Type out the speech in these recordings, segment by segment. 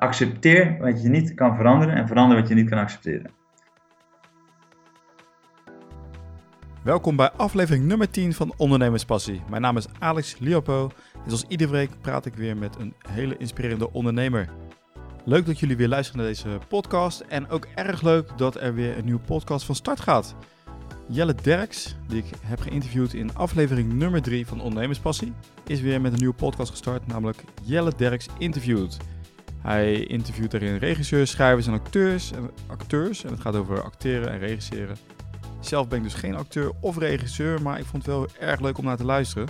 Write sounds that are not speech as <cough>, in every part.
accepteer wat je niet kan veranderen en verander wat je niet kan accepteren. Welkom bij aflevering nummer 10 van Ondernemerspassie. Mijn naam is Alex Liopo en zoals iedere week praat ik weer met een hele inspirerende ondernemer. Leuk dat jullie weer luisteren naar deze podcast en ook erg leuk dat er weer een nieuwe podcast van start gaat. Jelle Derks, die ik heb geïnterviewd in aflevering nummer 3 van Ondernemerspassie, is weer met een nieuwe podcast gestart, namelijk Jelle Derks Interviewed. Hij interviewt daarin regisseurs, schrijvers en acteurs, en acteurs. En het gaat over acteren en regisseren. Zelf ben ik dus geen acteur of regisseur, maar ik vond het wel erg leuk om naar te luisteren.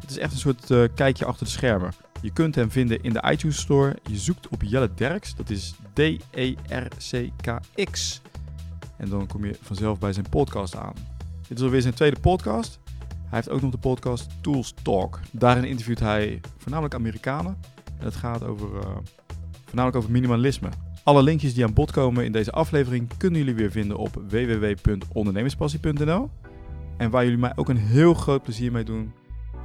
Het is echt een soort uh, kijkje achter de schermen. Je kunt hem vinden in de iTunes Store. Je zoekt op Jelle Derks, dat is D-E-R-C-K-X. En dan kom je vanzelf bij zijn podcast aan. Dit is alweer zijn tweede podcast. Hij heeft ook nog de podcast Tools Talk. Daarin interviewt hij voornamelijk Amerikanen. En het gaat over, uh, voornamelijk over minimalisme. Alle linkjes die aan bod komen in deze aflevering kunnen jullie weer vinden op www.ondernemerspassie.nl. En waar jullie mij ook een heel groot plezier mee doen,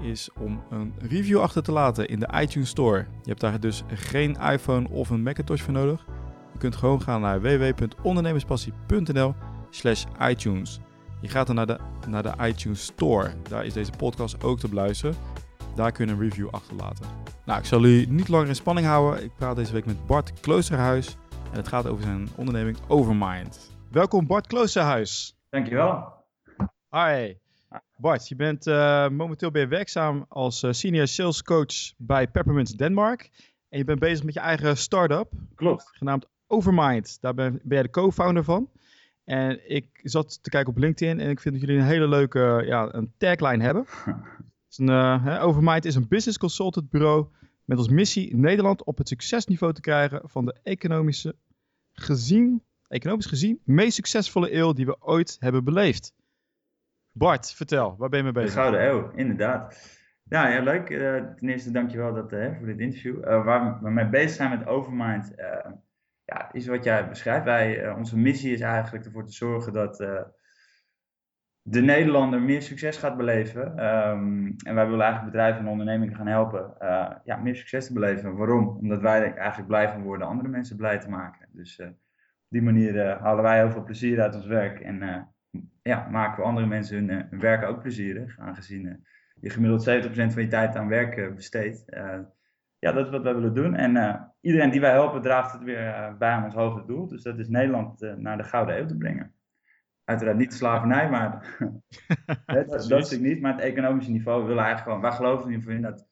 is om een review achter te laten in de iTunes Store. Je hebt daar dus geen iPhone of een Macintosh voor nodig. Je kunt gewoon gaan naar www.ondernemerspassie.nl slash iTunes. Je gaat dan naar de, naar de iTunes Store. Daar is deze podcast ook te beluisteren. Daar kun je een review achterlaten. Nou, ik zal u niet langer in spanning houden. Ik praat deze week met Bart Kloosterhuis. En het gaat over zijn onderneming Overmind. Welkom Bart Kloosterhuis. Dankjewel. Hi. Bart, je bent uh, momenteel weer werkzaam als uh, senior sales coach bij Peppermint Denmark. En je bent bezig met je eigen start-up. Klopt. Genaamd Overmind. Daar ben, ben jij de co-founder van. En ik zat te kijken op LinkedIn en ik vind dat jullie een hele leuke ja, een tagline hebben. <laughs> is een, uh, Overmind is een business consultant bureau met als missie Nederland op het succesniveau te krijgen van de economische gezien, economisch gezien meest succesvolle eeuw die we ooit hebben beleefd. Bart, vertel, waar ben je mee bezig? De Gouden Eeuw, inderdaad. Ja, ja leuk. Uh, ten eerste dankjewel dat, uh, voor dit interview. Uh, waar we mee bezig zijn met Overmind, ja, is wat jij beschrijft. Wij, onze missie is eigenlijk ervoor te zorgen dat de Nederlander meer succes gaat beleven. Um, en wij willen eigenlijk bedrijven en ondernemingen gaan helpen ja, meer succes te beleven. Waarom? Omdat wij eigenlijk blij van worden andere mensen blij te maken. Dus op die manier halen wij heel veel plezier uit ons werk. En ja, maken we andere mensen hun, werk ook plezierig. Aangezien je gemiddeld 70% van je tijd aan werk besteedt. ja, dat is wat wij willen doen. En iedereen die wij helpen draagt het weer bij aan ons hoger doel. Dus dat is Nederland naar de Gouden Eeuw te brengen. Uiteraard niet de slavernij, <laughs> maar <laughs> dat, dat is ik niet. Maar het economische niveau, we willen eigenlijk gewoon, wij geloven in in dat,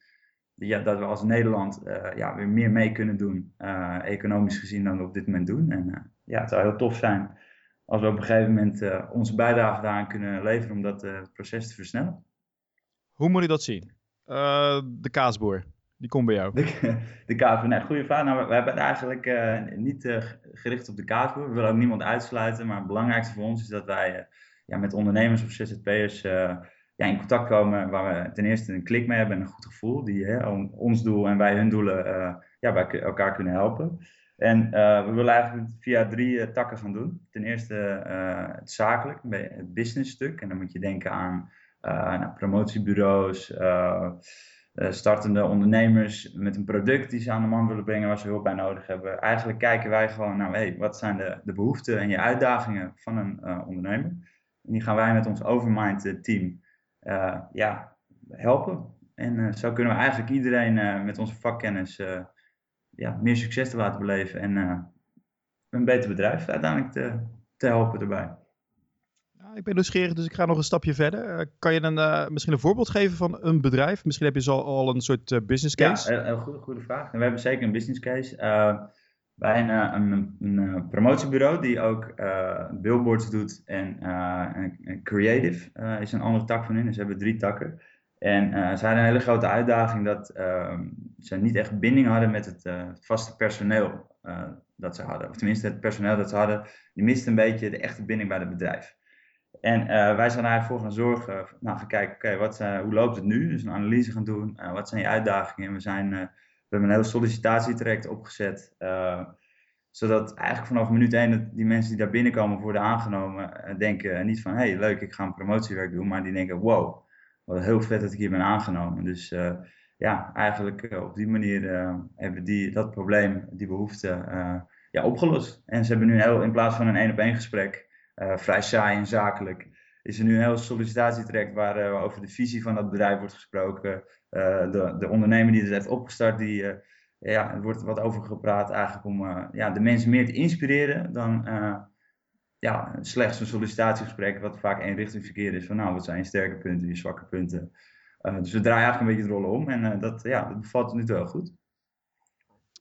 ja, dat we als Nederland uh, ja, weer meer mee kunnen doen, uh, economisch gezien, dan we op dit moment doen. En uh, ja, het zou heel tof zijn als we op een gegeven moment onze bijdrage daaraan kunnen leveren om dat proces te versnellen. Hoe moet je dat zien? de kaasboer. Die komt bij jou. De, de kaasboer, nee, goede vraag. Nou, we, hebben het eigenlijk uh, niet uh, gericht op de kaasboer. We willen ook niemand uitsluiten. Maar het belangrijkste voor ons is dat wij uh, ja, met ondernemers of ZZP'ers ja, in contact komen. Waar we ten eerste een klik mee hebben en een goed gevoel. Die hè, ons doel en wij hun doelen ja, bij elkaar kunnen helpen. En we willen eigenlijk via drie takken gaan doen. Ten eerste het zakelijk, het business stuk. En dan moet je denken aan nou, promotiebureaus startende ondernemers met een product die ze aan de man willen brengen waar ze hulp bij nodig hebben. Eigenlijk kijken wij gewoon naar hey, wat zijn de, de behoeften en je uitdagingen van een uh, ondernemer. En die gaan wij met ons Overmind eh, team ja, helpen. En zo kunnen we eigenlijk iedereen met onze vakkennis ja, meer succes te laten beleven en een beter bedrijf uiteindelijk te, te helpen erbij ik ben nieuwsgierig, dus ik ga nog een stapje verder. Uh, kan je dan uh, misschien een voorbeeld geven van een bedrijf? Misschien heb je zo al een soort uh, business case. Ja, een goede, goede vraag. we hebben zeker een business case. wij een, een, een, promotiebureau die ook billboards doet en, en creative is een andere tak van hun. Dus ze hebben drie takken. En ze hadden een hele grote uitdaging dat ehm, ze niet echt binding hadden met het vaste personeel dat ze hadden. Of tenminste, het personeel dat ze hadden, die miste een beetje de echte binding bij het bedrijf. En uh, wij zijn eigenlijk voor gaan zorgen, nou, gaan kijken, oké, uh, hoe loopt het nu? Dus een analyse gaan doen, uh, wat zijn je uitdagingen? En we, zijn, we hebben een hele sollicitatietraject opgezet, zodat eigenlijk vanaf minuut 1 die mensen die daar binnenkomen worden aangenomen, denken niet van, hé, hey, leuk, ik ga een promotiewerk doen, maar die denken, wow, wat heel vet dat ik hier ben aangenomen. Dus ja, eigenlijk op die manier hebben die dat probleem, die behoefte, ja, opgelost. En ze hebben nu heel, in plaats van een één op één gesprek, vrij saai en zakelijk, is er nu een heel sollicitatietraject waar over de visie van dat bedrijf wordt gesproken. de, de ondernemer die het heeft opgestart, die ja, er wordt wat over gepraat eigenlijk om ja, de mensen meer te inspireren dan ja, slechts een sollicitatiegesprek, wat vaak eenrichting verkeer is van nou, wat zijn je sterke punten, je zwakke punten. Dus we draaien eigenlijk een beetje de rollen om en dat, ja, dat bevalt nu wel goed.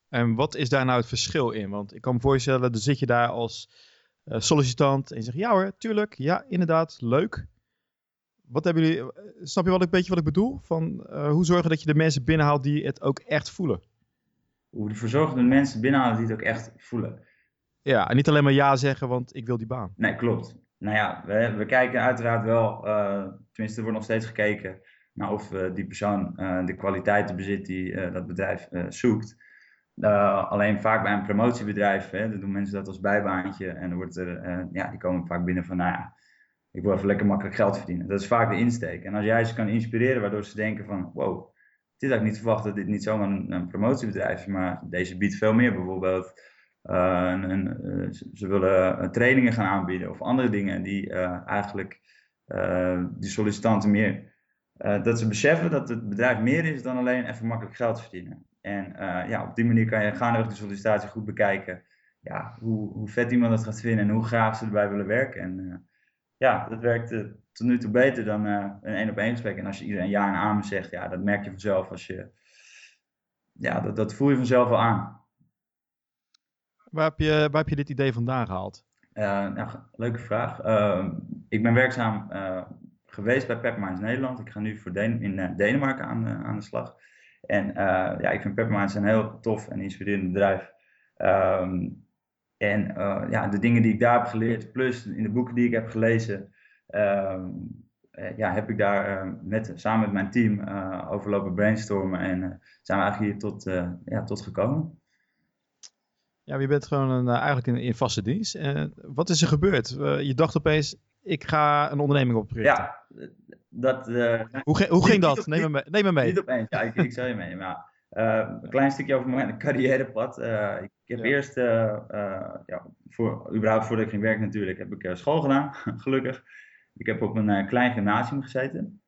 En wat is daar nou het verschil in? Want ik kan me voorstellen, dan zit je daar als uh, sollicitant en je zegt ja hoor, tuurlijk, ja inderdaad, leuk. Wat hebben jullie, snap je wat een beetje wat ik bedoel? Van, hoe zorgen dat je de mensen binnenhaalt die het ook echt voelen? Hoe ervoor zorgen dat mensen binnenhalen die het ook echt voelen. Ja, en niet alleen maar ja zeggen, want ik wil die baan. Nee, klopt. Nou ja, we, we kijken uiteraard wel, uh, tenminste er wordt nog steeds gekeken naar of uh, die persoon uh, de kwaliteiten bezit die dat bedrijf zoekt. Alleen vaak bij een promotiebedrijf, hè, dan doen mensen dat als bijbaantje en dan wordt er, ja, die komen vaak binnen van, nou ja, ik wil even lekker makkelijk geld verdienen. Dat is vaak de insteek. En als jij ze kan inspireren waardoor ze denken van, wow, dit had ik niet verwacht dat dit niet zomaar een, een promotiebedrijf is, maar deze biedt veel meer bijvoorbeeld eh, en, eh, ze willen eh, trainingen gaan aanbieden of andere dingen die eigenlijk die sollicitanten meer. dat ze beseffen dat het bedrijf meer is dan alleen even makkelijk geld verdienen. En ja, op die manier kan je gaandeweg de sollicitatie goed bekijken. Ja, hoe, hoe vet iemand dat gaat vinden en hoe graag ze erbij willen werken. En ja, dat werkt tot nu toe beter dan een één op één gesprek. En als je iedereen ja en amen zegt, ja, dat merk je vanzelf als je. Ja, dat, dat voel je vanzelf wel aan. Waar heb je, waar heb je dit idee vandaan gehaald? Nou, leuke vraag. Uh, ik ben werkzaam geweest bij Pepperminds Nederland. Ik ga nu voor Den in Denemarken aan, aan de slag. En ja, ik vind Pepperminds een heel tof en inspirerend bedrijf. Um, en ja, de dingen die ik daar heb geleerd, plus in de boeken die ik heb gelezen, um, ja, heb ik daar met, samen met mijn team overlopen brainstormen en zijn we eigenlijk hier tot, ja, tot gekomen. Ja, je bent gewoon een, eh, eigenlijk in, in vaste dienst. Uh, wat is er gebeurd? je dacht opeens, ik ga een onderneming oprichten. Ja, dat... Uh, hoe, hoe ging dat? neem, me mee, neem me mee. Niet opeens, ja, ik, ik zal je mee. Maar, een klein stukje over mijn <laughs> carrièrepad. ik heb eerst, ja, voor, überhaupt voordat ik ging werken natuurlijk, heb ik school gedaan, <laughs> gelukkig. Ik heb op een klein gymnasium gezeten.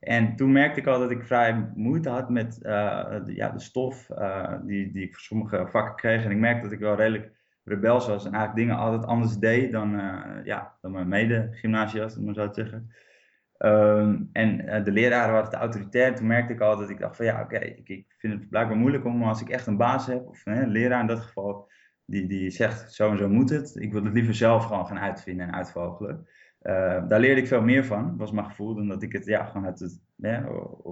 En toen merkte ik al dat ik vrij moeite had met uh, de, ja, de stof uh, die, die ik voor sommige vakken kreeg. En ik merkte dat ik wel redelijk rebels was en eigenlijk dingen altijd anders deed dan, uh, ja, dan mijn mede-gymnasiast, om maar zo te zeggen. Um, en de leraren waren te autoritair. Toen merkte ik al dat ik dacht van ja, oké, ik, vind het blijkbaar moeilijk om als ik echt een baas heb, of een leraar in dat geval, die, die zegt zo en zo moet het. Ik wil het liever zelf gewoon gaan uitvinden en uitvogelen. Uh, daar leerde ik veel meer van, was mijn gevoel, dan dat ik het ja, gewoon het,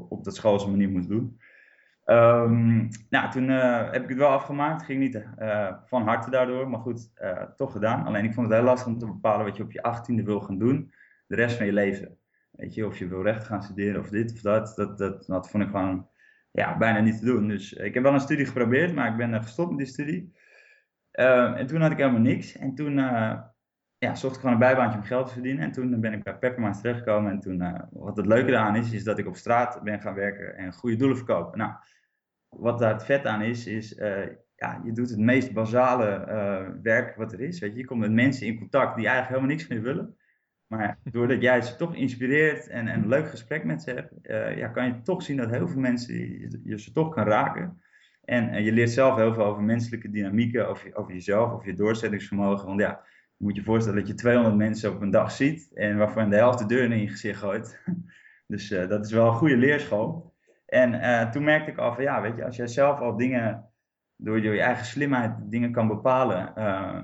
op dat schoolse manier moest doen. Um, nou, toen uh, heb ik het wel afgemaakt, ging niet uh, van harte daardoor, maar goed, toch gedaan. Alleen ik vond het heel lastig om te bepalen wat je op je achttiende wil gaan doen, de rest van je leven. Weet je, of je wil recht gaan studeren of dit of dat, dat, dat, dat vond ik gewoon ja, bijna niet te doen. Dus ik heb wel een studie geprobeerd, maar ik ben gestopt met die studie. Ehm, en toen had ik helemaal niks. En toen ja, zocht ik gewoon een bijbaantje om geld te verdienen. En toen ben ik bij Peppermint terechtgekomen. En toen, uh, wat het leuke eraan is, is dat ik op straat ben gaan werken en goede doelen verkopen. Nou, wat daar het vet aan is, is uh, ja, je doet het meest basale werk wat er is. Weet je? je komt met mensen in contact die eigenlijk helemaal niks je willen. Maar doordat jij ze toch inspireert en, en een leuk gesprek met ze hebt, ja, kan je toch zien dat heel veel mensen je, ze toch kan raken. En je leert zelf heel veel over menselijke dynamieken, over, over jezelf, over je doorzettingsvermogen. Want ja, je moet je voorstellen dat je 200 mensen op een dag ziet en waarvan de helft de deur in je gezicht gooit. <laughs> dus uh, dat is wel een goede leerschool. En uh, toen merkte ik al van ja, weet je, als jij zelf al dingen door je eigen slimheid dingen kan bepalen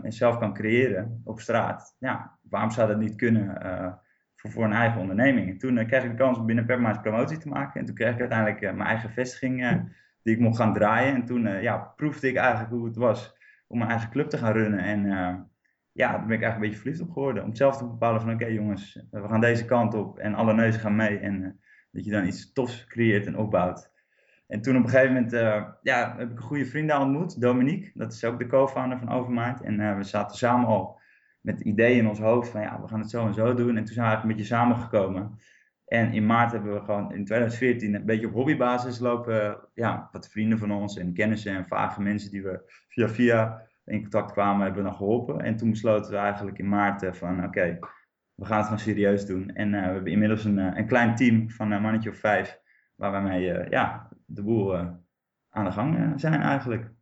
en zelf kan creëren op straat, ja, waarom zou dat niet kunnen voor, voor een eigen onderneming? En toen kreeg ik de kans om binnen Perma's promotie te maken en toen kreeg ik uiteindelijk mijn eigen vestiging die ik mocht gaan draaien. En toen ja, proefde ik eigenlijk hoe het was om mijn eigen club te gaan runnen en ja, daar ben ik eigenlijk een beetje verliefd op geworden. Om zelf te bepalen van oké jongens, we gaan deze kant op en alle neuzen gaan mee. En dat je dan iets tofs creëert en opbouwt. En toen op een gegeven moment uh, ja, heb ik een goede vriend daar ontmoet, Dominique. Dat is ook de co-founder van Overmind. En uh, we zaten samen al met ideeën in ons hoofd van ja, we gaan het zo en zo doen. En toen zijn we eigenlijk beetje samengekomen. En in maart hebben we gewoon in 2014 een beetje op hobbybasis lopen. Ja, wat vrienden van ons en kennissen en vage mensen die we via via in contact kwamen, hebben we dan geholpen. En toen besloten we eigenlijk in maart van oké, we gaan het gewoon serieus doen. En we hebben inmiddels een, een klein team van een mannetje of vijf, waar we mee ja, de boel aan de gang zijn eigenlijk.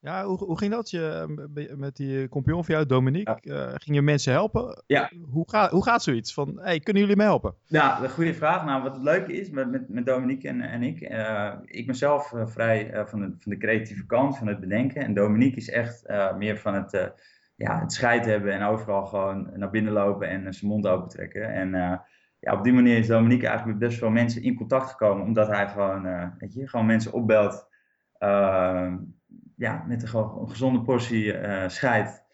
Ja, hoe, hoe ging dat je, met die compagnon van jou, Dominique? Ja. Uh, ging je mensen helpen? Ja. Hoe, gaat hoe gaat zoiets? Van, hey, kunnen jullie me helpen? Ja, een goede vraag. Nou, wat het leuke is met, met, met Dominique en, en ik, uh, ik ben zelf uh, vrij van, de, van de creatieve kant, van het bedenken. En Dominique is echt meer van het, ja, het scheid hebben en overal gewoon naar binnen lopen en zijn mond open trekken. En ja, op die manier is Dominique eigenlijk met best veel mensen in contact gekomen, omdat hij gewoon, weet je, gewoon mensen opbelt ja, met een, een gezonde portie uh, scheid.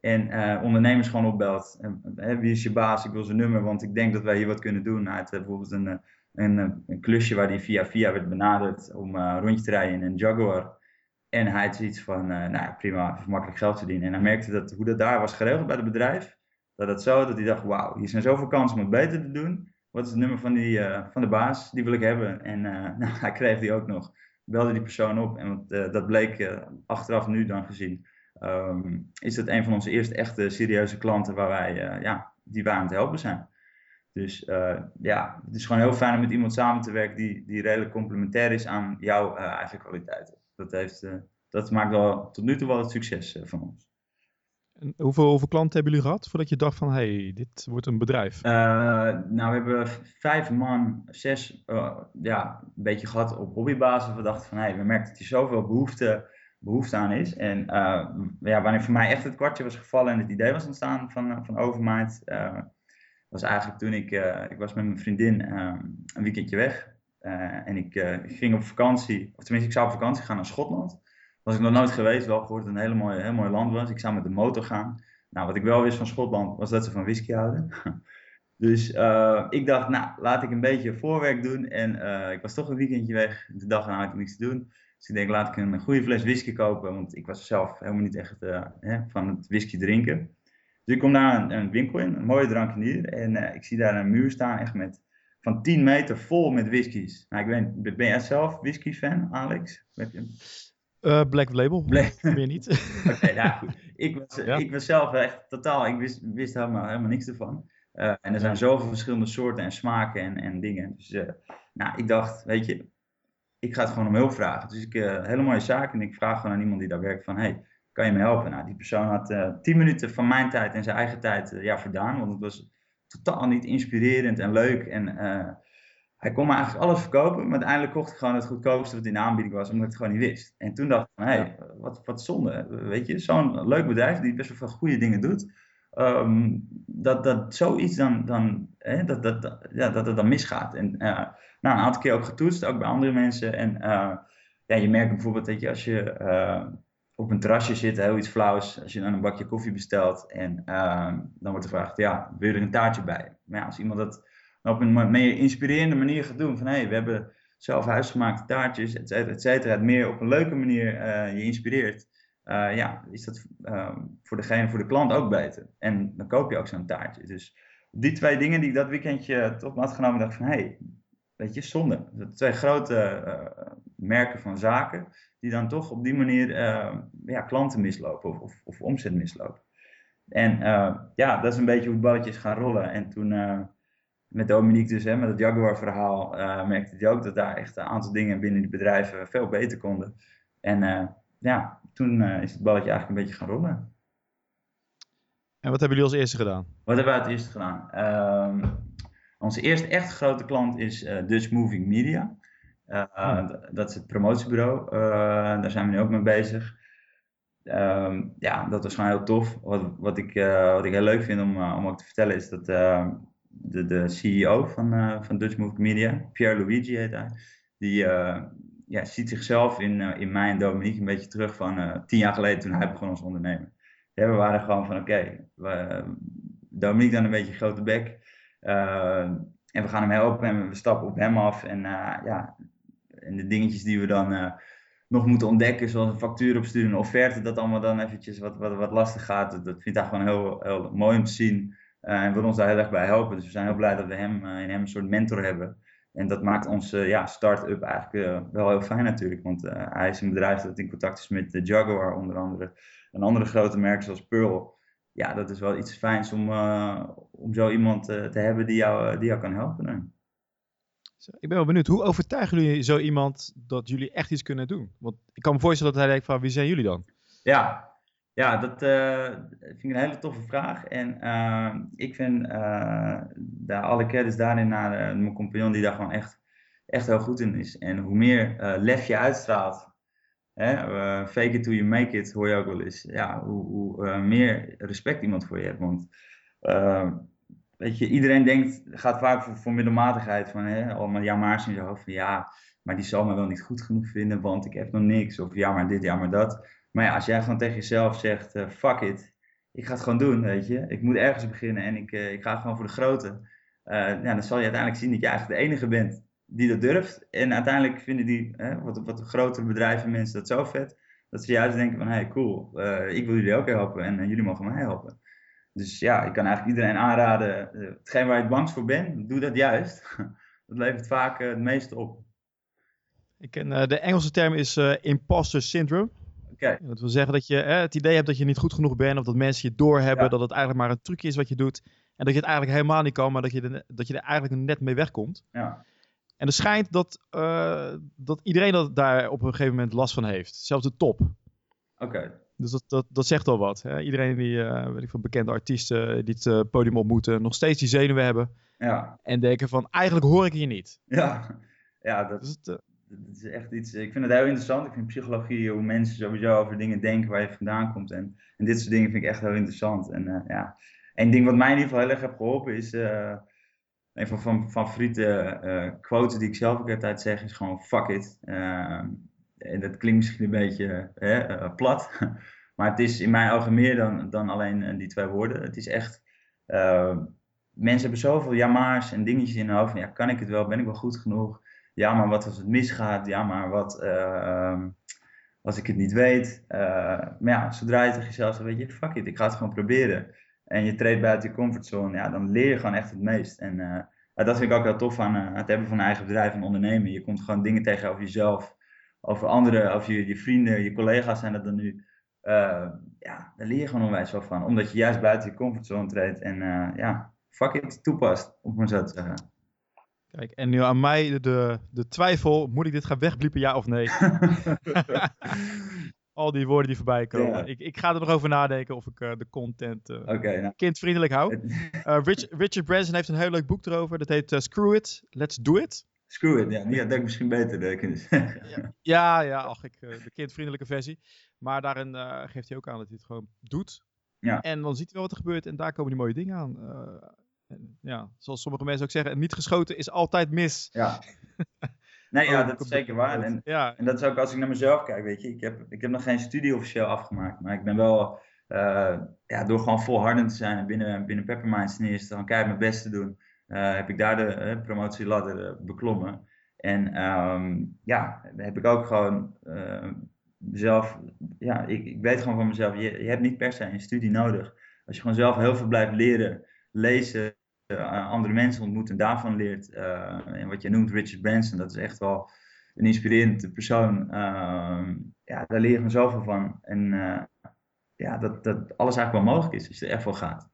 En uh, ondernemers gewoon opbelt. En, wie is je baas? Ik wil zijn nummer, want ik denk dat wij hier wat kunnen doen. Hij had bijvoorbeeld een, een, een, klusje waar hij via via werd benaderd om een rondje te rijden in een Jaguar. En hij had zoiets van, nou prima, makkelijk geld verdienen. En hij merkte dat hoe dat daar was geregeld bij het bedrijf, dat het zo, dat hij dacht, wauw, hier zijn zoveel kansen om het beter te doen. Wat is het nummer van, die, van de baas? Die wil ik hebben. En <laughs> nou, hij kreeg die ook nog belde die persoon op. En uh, dat bleek uh, achteraf nu dan gezien. Um, is dat een van onze eerste echte serieuze klanten waar wij, uh, ja, die wij aan het helpen zijn. Dus ja, het is gewoon heel fijn om met iemand samen te werken die, die redelijk complementair is aan jouw eigen kwaliteiten. Dat, heeft, dat maakt wel tot nu toe wel het succes van ons. Hoeveel, klanten hebben jullie gehad voordat je dacht van, hey, dit wordt een bedrijf? Uh, nou, we hebben vijf man, zes, uh, ja, een beetje gehad op hobbybasis. We dachten van, hey, we merken dat hier zoveel behoefte, behoefte aan is. En uh, ja, wanneer voor mij echt het kwartje was gevallen en het idee was ontstaan van, van Overmind, was eigenlijk toen ik, ik was met mijn vriendin een weekendje weg. en ik, ik ging op vakantie, of tenminste ik zou op vakantie gaan naar Schotland was ik nog nooit geweest, wel gehoord het een hele mooie, heel mooi land was. Ik zou met de motor gaan. Nou, wat ik wel wist van Schotland, was dat ze van whisky houden. <laughs> dus uh, ik dacht, nou, laat ik een beetje voorwerk doen. En uh, ik was toch een weekendje weg. De dag erna had ik niks te doen. Dus ik denk, laat ik een goede fles whisky kopen. Want ik was zelf helemaal niet echt uh, hè, van het whisky drinken. Dus ik kom naar een, winkel in, een mooie drankinier. En ik zie daar een muur staan, echt met van 10 meter vol met whiskies. Nou, ik ben, ben jij zelf whisky fan, Alex? Uh, Black Label, Black... meer niet. <laughs> Oké, okay, nou goed. Ik was, ik was zelf echt totaal, ik wist, wist helemaal, helemaal niks ervan. Uh, en er zijn zoveel verschillende soorten en smaken en, en dingen. Dus uh, nou, ik dacht, weet je, ik ga het gewoon om hulp vragen. Dus ik, uh, hele mooie zaak en ik vraag gewoon aan iemand die daar werkt van, hey, kan je me helpen? Nou, die persoon had tien minuten van mijn tijd en zijn eigen tijd ja, verdaan, want het was totaal niet inspirerend en leuk en hij kon me eigenlijk alles verkopen, maar uiteindelijk kocht ik gewoon het goedkoopste wat in de aanbieding was, omdat ik het gewoon niet wist. En toen dacht ik van, hé, hey, wat, wat zonde. Weet je, zo'n leuk bedrijf die best wel veel goede dingen doet, um, dat, dat zoiets dan, dan hè, dat, dat, ja, dat het dan misgaat. En uh, nou, een aantal keer ook getoetst, ook bij andere mensen. En uh, ja, je merkt bijvoorbeeld dat je als je uh, op een terrasje zit, heel iets flauws, als je dan een bakje koffie bestelt en ehm, dan wordt er gevraagd, ja, wil je er een taartje bij? Maar ja, als iemand dat op een meer inspirerende manier gaat doen. Van hé, hey, we hebben zelf huisgemaakte taartjes, et cetera, et cetera. Het meer op een leuke manier uh, je inspireert. Uh, ja, is dat uh, voor degene, voor de klant ook beter. En dan koop je ook zo'n taartje. Dus die twee dingen die ik dat weekendje tot me had genomen, dacht van hé, hey, weet je, zonde. Dat twee grote merken van zaken, die dan toch op die manier ja, klanten mislopen of, of, of omzet mislopen. En ja, dat is een beetje hoe het balletje is gaan rollen. En toen met Dominique dus, hè, met het Jaguar-verhaal, uh, merkte hij ook dat daar echt een aantal dingen binnen die bedrijven veel beter konden. En uh, ja, toen uh, is het balletje eigenlijk een beetje gaan rollen. En wat hebben jullie als eerste gedaan? Wat hebben we als eerste gedaan? Ehm, onze eerste echt grote klant is Dutch Moving Media. Hmm. Dat is het promotiebureau. daar zijn we nu ook mee bezig. Um, ja, dat was gewoon heel tof. Wat, wat, ik, wat ik heel leuk vind om, om ook te vertellen is dat ehm, de, de CEO van, uh, van Dutch Move Media, Pierre Luigi heet hij, die uh, ja, ziet zichzelf in, uh, in mij en Dominique een beetje terug van tien jaar geleden toen hij begon als ondernemer. We waren gewoon van oké, okay, Dominique dan een beetje grote bek en we gaan hem helpen en we stappen op hem af en ja, en de dingetjes die we dan nog moeten ontdekken, zoals een factuur opsturen, een offerte, dat allemaal dan eventjes wat, wat, wat lastig gaat. Dat, dat vind ik daar gewoon heel, heel mooi om te zien en wil ons daar heel erg bij helpen. Dus we zijn heel blij dat we hem, in hem een soort mentor hebben. En dat maakt onze ja, start-up eigenlijk wel heel fijn natuurlijk. Want hij is een bedrijf dat in contact is met de Jaguar onder andere. En andere grote merken zoals Pearl ja, dat is wel iets fijns om, uh, om zo iemand uh, te hebben die jou, die jou kan helpen. Ik ben wel benieuwd, hoe overtuigen jullie zo iemand dat jullie echt iets kunnen doen? Want ik kan me voorstellen dat hij denkt van, wie zijn jullie dan? Ja, ja dat uh, vind ik een hele toffe vraag. En ik vind daar alle credits daarin naar mijn compagnon die daar gewoon echt, echt heel goed in is. En hoe meer lef je uitstraalt Hè, uh, fake it till you make it, hoor je ook wel eens. Ja, hoe, hoe uh, meer respect iemand voor je hebt. Want uh, weet je, iedereen denkt, gaat vaak voor, voor middelmatigheid. Van hè, allemaal ja maar's in je hoofd. Van ja, maar die zal me wel niet goed genoeg vinden, want ik heb nog niks. Of ja maar dit, ja maar dat. Maar ja, als jij gewoon tegen jezelf zegt, fuck it. Ik ga het gewoon doen, weet je. Ik moet ergens beginnen en ik, ik ga gewoon voor de grote. ja, dan zal je uiteindelijk zien dat je eigenlijk de enige bent die dat durft. En uiteindelijk vinden die wat, wat grotere bedrijven, mensen dat zo vet. Dat ze juist denken van, hey cool, ik wil jullie ook helpen en jullie mogen mij helpen. Dus ja, ik kan eigenlijk iedereen aanraden, hetgeen waar je het bangst voor bent, doe dat juist. <laughs> dat levert vaak het meeste op. Ik ken, de Engelse term is imposter syndrome. Okay. Dat wil zeggen dat je het idee hebt dat je niet goed genoeg bent, of dat mensen je doorhebben, ja. dat het eigenlijk maar een trucje is wat je doet. En dat je het eigenlijk helemaal niet kan, maar dat je, er, dat je er eigenlijk net mee wegkomt. Ja. En er schijnt dat, uh, dat iedereen dat daar op een gegeven moment last van heeft. Zelfs de top. Oké. Okay. Dus dat, dat, dat zegt al wat. Hè? Iedereen die, uh, weet ik van bekende artiesten die het uh, podium ontmoeten, nog steeds die zenuwen hebben. Ja. En denken van, eigenlijk hoor ik hier niet. Ja, ja dat, dus het, dat is echt iets, ik vind het heel interessant. Ik vind psychologie, hoe mensen sowieso over dingen denken waar je vandaan komt. En, en dit soort dingen vind ik echt heel interessant. En ja, één ding wat mij in ieder geval heel erg heeft geholpen is een van mijn favoriete uh, quotes die ik zelf ook altijd zeg is gewoon fuck it. Uh, en dat klinkt misschien een beetje uh, plat, <laughs> maar het is in mijn ogen meer dan, dan alleen die twee woorden. Het is echt, mensen hebben zoveel jamaars en dingetjes in hun hoofd. Van, ja, kan ik het wel? Ben ik wel goed genoeg? Ja, maar wat als het misgaat? Ja, maar wat ehm, als ik het niet weet? maar ja, zodra je tegen jezelf zegt, weet je, fuck it, ik ga het gewoon proberen en je treedt buiten je comfortzone, ja, dan leer je gewoon echt het meest. En uh, dat vind ik ook heel tof aan uh, het hebben van een eigen bedrijf en ondernemen. Je komt gewoon dingen tegen over jezelf, over anderen, over je, je vrienden, je collega's zijn dat dan nu. Ja, daar leer je gewoon onwijs wel van. Omdat je juist buiten je comfortzone treedt en ja, fuck it, toepast, om maar zo te zeggen. Kijk, en nu aan mij de, de twijfel, moet ik dit gaan wegbliepen, ja of nee? <laughs> al die woorden die voorbij komen. Ik, ik ga er nog over nadenken of ik uh, de content uh, okay, nou. kindvriendelijk hou. Uh, Rich, Richard Branson heeft een heel leuk boek erover. Dat heet Screw It, Let's Do It. Screw It, ja. Die had ik misschien beter kunnen zeggen. ja, ja, ach, ik, de kindvriendelijke versie. Maar daarin geeft hij ook aan dat hij het gewoon doet. Ja. En dan ziet hij wel wat er gebeurt en daar komen die mooie dingen aan. Ja, zoals sommige mensen ook zeggen, niet geschoten is altijd mis. Ja. <laughs> Nee, ja, dat is zeker waar. En, ja. en dat is ook als ik naar mezelf kijk, weet je. Ik heb, ik heb nog geen studie officieel afgemaakt, maar ik ben wel, uh, ja, door gewoon volhardend te zijn en binnen, binnen Pepperminds ten eerste, gewoon keihard mijn best te doen, uh, heb ik daar de uh, promotieladder beklommen. En um, ja, heb ik ook gewoon mezelf, ja, ik, ik weet gewoon van mezelf, je, je hebt niet per se een studie nodig. Als je gewoon zelf heel veel blijft leren, lezen, uh, andere mensen ontmoet en daarvan leert. Uh, en wat je noemt Richard Branson, dat is echt wel een inspirerende persoon. Uh, ja, daar leer je gewoon zoveel van. En eh, ja, dat, dat alles eigenlijk wel mogelijk is als je er echt voor gaat.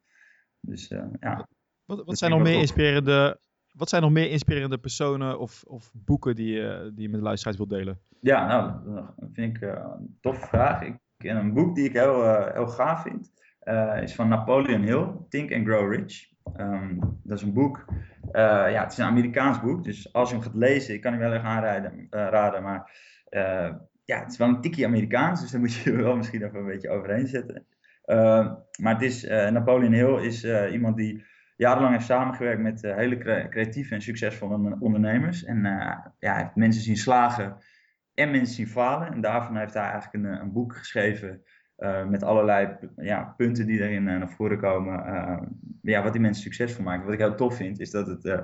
Dus ja. Wat, wat zijn nog meer inspirerende, wat zijn nog meer inspirerende personen of, of boeken die, je, die je met de luisteraars wilt delen? Ja, nou, dat vind ik een toffe vraag. Ik, een boek die ik heel, heel gaaf vind, is van Napoleon Hill, Think and Grow Rich. Um, dat is een boek. Uh, ja, het is een Amerikaans boek, dus als je hem gaat lezen, ik kan hem wel erg aanraden. Uh, raden, maar uh, ja, het is wel een tikkie Amerikaans, dus daar moet je <laughs> wel misschien even een beetje overheen zetten. Ehm, maar het is, Napoleon Hill is iemand die jarenlang heeft samengewerkt met hele creatieve en succesvolle ondernemers. En ja, hij heeft mensen zien slagen en mensen zien falen. En daarvan heeft hij eigenlijk een, een boek geschreven met allerlei ja, punten die erin uh, naar voren komen. Uh, ja, wat die mensen succesvol maken. Wat ik heel tof vind, is dat het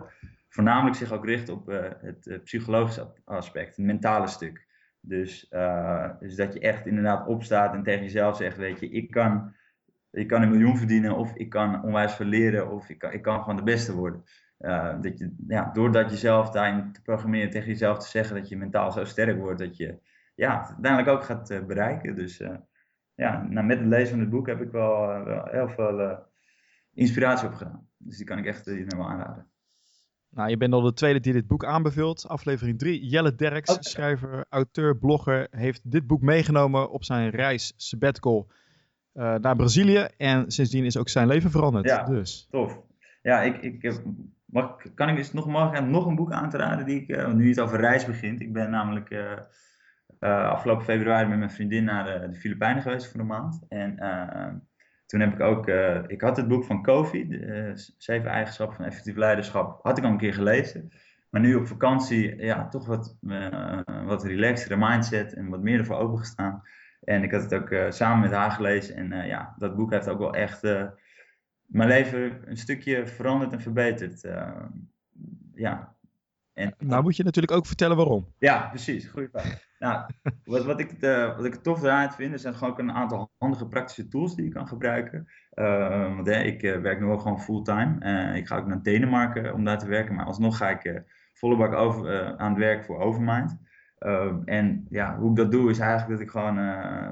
voornamelijk zich ook richt op het psychologische aspect, het mentale stuk. Dus, dus dat je echt inderdaad opstaat en tegen jezelf zegt, weet je, ik kan ik kan een miljoen verdienen of ik kan onwijs verleren of ik kan, ik kan gewoon de beste worden. Uh, dat je, ja, doordat je zelf daarin te programmeren, tegen jezelf te zeggen dat je mentaal zo sterk wordt, dat je ja, uiteindelijk ook gaat bereiken. Dus ja, nou, met het lezen van het boek heb ik wel, wel heel veel inspiratie opgedaan. Dus die kan ik echt iedereen wel aanraden. Nou, je bent al de tweede die dit boek aanbeveelt. Aflevering 3. Jelle Derks, okay. schrijver, auteur, blogger, heeft dit boek meegenomen op zijn reis sabbatical uh, naar Brazilië. En sindsdien is ook zijn leven veranderd. Ja, dus. tof. Ja, ik, ik, mag, kan ik eens nog, mag nog een boek aan te raden? Die ik, uh, nu het over reis begint. Ik ben namelijk uh, afgelopen februari met mijn vriendin naar de Filipijnen geweest voor een maand. En toen heb ik ook, ik had het boek van Kofi, de, Zeven Eigenschappen van Effectief Leiderschap, had ik al een keer gelezen. Maar nu op vakantie, ja, toch wat, wat relaxtere mindset en wat meer ervoor opengestaan. En ik had het ook samen met haar gelezen. En ja, dat boek heeft ook wel echt mijn leven een stukje veranderd en verbeterd. ja. En, nou moet je natuurlijk ook vertellen waarom. Ja, precies. Goeie vraag. nou, <laughs> wat, wat, ik, wat ik tof eraan vind, zijn gewoon ook een aantal handige praktische tools die je kan gebruiken. want ik werk nu ook gewoon fulltime. ik ga ook naar Denemarken om daar te werken. Maar alsnog ga ik volle bak over, aan het werk voor Overmind. En ja, hoe ik dat doe is eigenlijk dat ik gewoon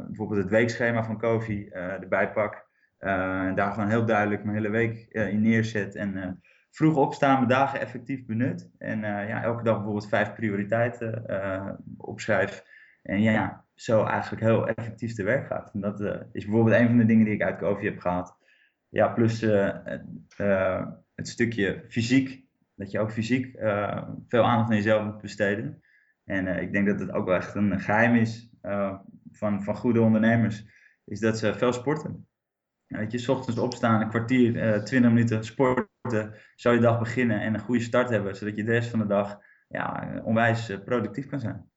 bijvoorbeeld het weekschema van Kofi erbij pak. en daar gewoon heel duidelijk mijn hele week in neerzet. En vroeg opstaan, mijn dagen effectief benut. En ja, elke dag bijvoorbeeld vijf prioriteiten opschrijf. En ja, zo eigenlijk heel effectief te werk gaat. En dat is bijvoorbeeld een van de dingen die ik uit Kofi heb gehaald. Ja, plus het stukje fysiek. Dat je ook fysiek veel aandacht aan jezelf moet besteden. En uh, ik denk dat het ook wel echt een geheim is uh, van, van goede ondernemers, is dat ze veel sporten. Weet je, s ochtends opstaan, een kwartier, uh, eh, 20 minuten sporten, zou je dag beginnen en een goede start hebben, zodat je de rest van de dag ja, onwijs productief kan zijn.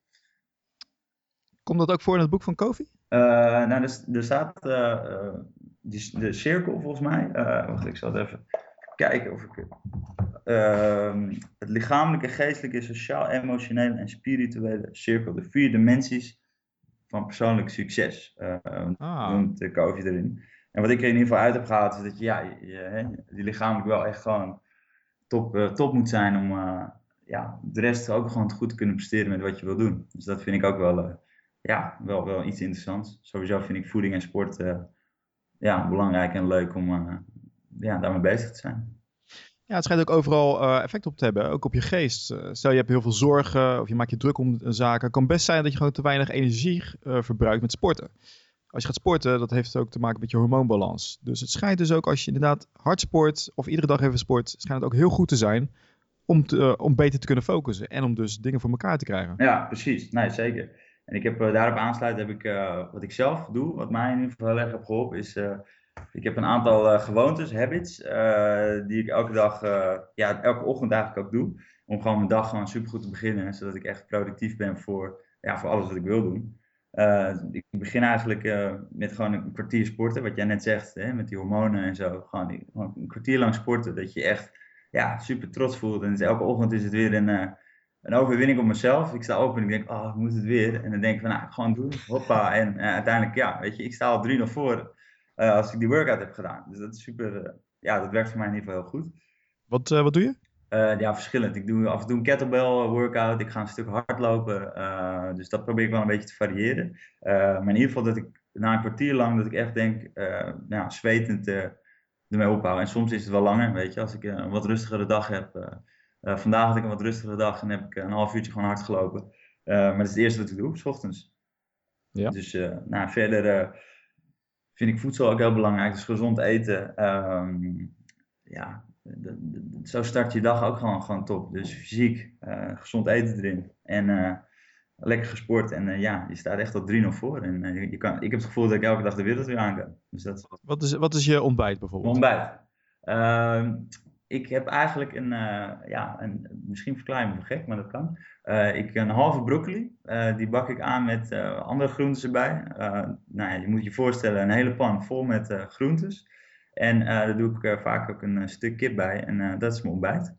Komt dat ook voor in het boek van Kofi? nou, er, er staat die, de cirkel volgens mij. wacht, ik zal het even kijken of ik. Uh, het lichamelijke, geestelijke, sociaal, emotionele en spirituele cirkel. De vier dimensies van persoonlijk succes. Ah. Noemt de COVID erin. En wat ik er in ieder geval uit heb gehaald is dat je, ja, je, die lichamelijk wel echt gewoon top, uh, top moet zijn om uh, ja, de rest ook gewoon goed te kunnen presteren met wat je wil doen. Dus dat vind ik ook wel, uh, ja, wel, wel iets interessants. Sowieso vind ik voeding en sport ja, belangrijk en leuk om ja, daarmee bezig te zijn. Ja, het schijnt ook overal effect op te hebben, ook op je geest. Stel je hebt heel veel zorgen of je maakt je druk om zaken. Kan best zijn dat je gewoon te weinig energie verbruikt met sporten. Als je gaat sporten, dat heeft ook te maken met je hormoonbalans. Dus het schijnt dus ook als je inderdaad hard sport of iedere dag even sport, schijnt het ook heel goed te zijn om, te, om beter te kunnen focussen en om dus dingen voor elkaar te krijgen. Ja, precies. Nee, zeker. En ik heb daarop aansluit heb ik wat ik zelf doe, wat mij in ieder geval erg heeft geholpen, is ik heb een aantal gewoontes, habits, die ik elke dag, ja, elke ochtend eigenlijk ook doe. Om gewoon mijn dag gewoon supergoed te beginnen, zodat ik echt productief ben voor, ja, voor alles wat ik wil doen. Ik begin eigenlijk met gewoon een kwartier sporten, wat jij net zegt, hè, met die hormonen en zo. Gewoon, die, een kwartier lang sporten, dat je echt ja, super trots voelt. En dus elke ochtend is het weer een, een overwinning op mezelf. Ik sta open en ik denk, oh, ik moet het weer. En dan denk ik van, nou, gewoon doen, hoppa. En uiteindelijk, ja, weet je, ik sta al drie nog voor als ik die workout heb gedaan. Dus dat is super, ja, dat werkt voor mij in ieder geval heel goed. Wat, wat doe je? Ja, verschillend. Ik doe af en toe een kettlebell workout. Ik ga een stuk hardlopen. dus dat probeer ik wel een beetje te variëren. maar in ieder geval dat ik na een kwartier lang, dat ik echt denk, nou, zwetend ermee ophouden. En soms is het wel langer, weet je. Als ik een wat rustigere dag heb. vandaag had ik een wat rustigere dag en heb ik een half uurtje gewoon hard gelopen. maar dat is het eerste wat ik doe, s ochtends. Ja. Dus nou, verder vind ik voedsel ook heel belangrijk. Dus gezond eten. Um, ja, zo start je dag ook gewoon, gewoon top. Dus fysiek, uh, gezond eten erin. En uh, lekker gesport. En uh, ja, je staat echt al 3-0 voor. En je kan, ik heb het gevoel dat ik elke dag de wereld weer aan kan. Dus dat... wat, is, wat is je ontbijt bijvoorbeeld? Ontbijt. Ehm, ik heb eigenlijk een, ja, een, misschien verklaar je me voor gek, maar dat kan. Uh, ik een halve broccoli, uh, die bak ik aan met andere groentes erbij. nou ja, je moet je voorstellen, een hele pan vol met groentes. En daar doe ik vaak ook een stuk kip bij en dat is mijn ontbijt.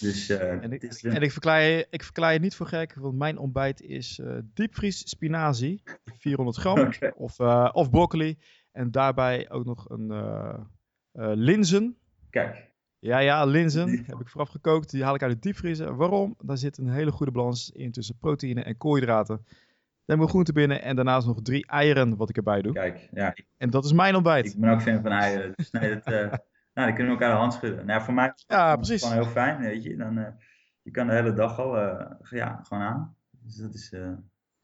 Dus, en ik, is, en ik, verklaar je, ik verklaar je niet voor gek, want mijn ontbijt is diepvries spinazie, 400 gram, <laughs> okay. of, of broccoli. En daarbij ook nog een linzen. Kijk. Ja, ja, linzen heb ik vooraf gekookt. Die haal ik uit de diepvriezer. Waarom? Daar zit een hele goede balans in tussen proteïne en koolhydraten. Dan we groente binnen en daarnaast nog drie eieren wat ik erbij doe. Kijk, ja. En dat is mijn ontbijt. Ik ben ook fan van eieren. Dus nee, dat, uh, <laughs> nou, die kunnen we elkaar de hand schudden. Nou, voor mij is ja, het precies. gewoon heel fijn, weet je. Dan, uh, je kan de hele dag al uh, ja, gewoon aan. Dus dat is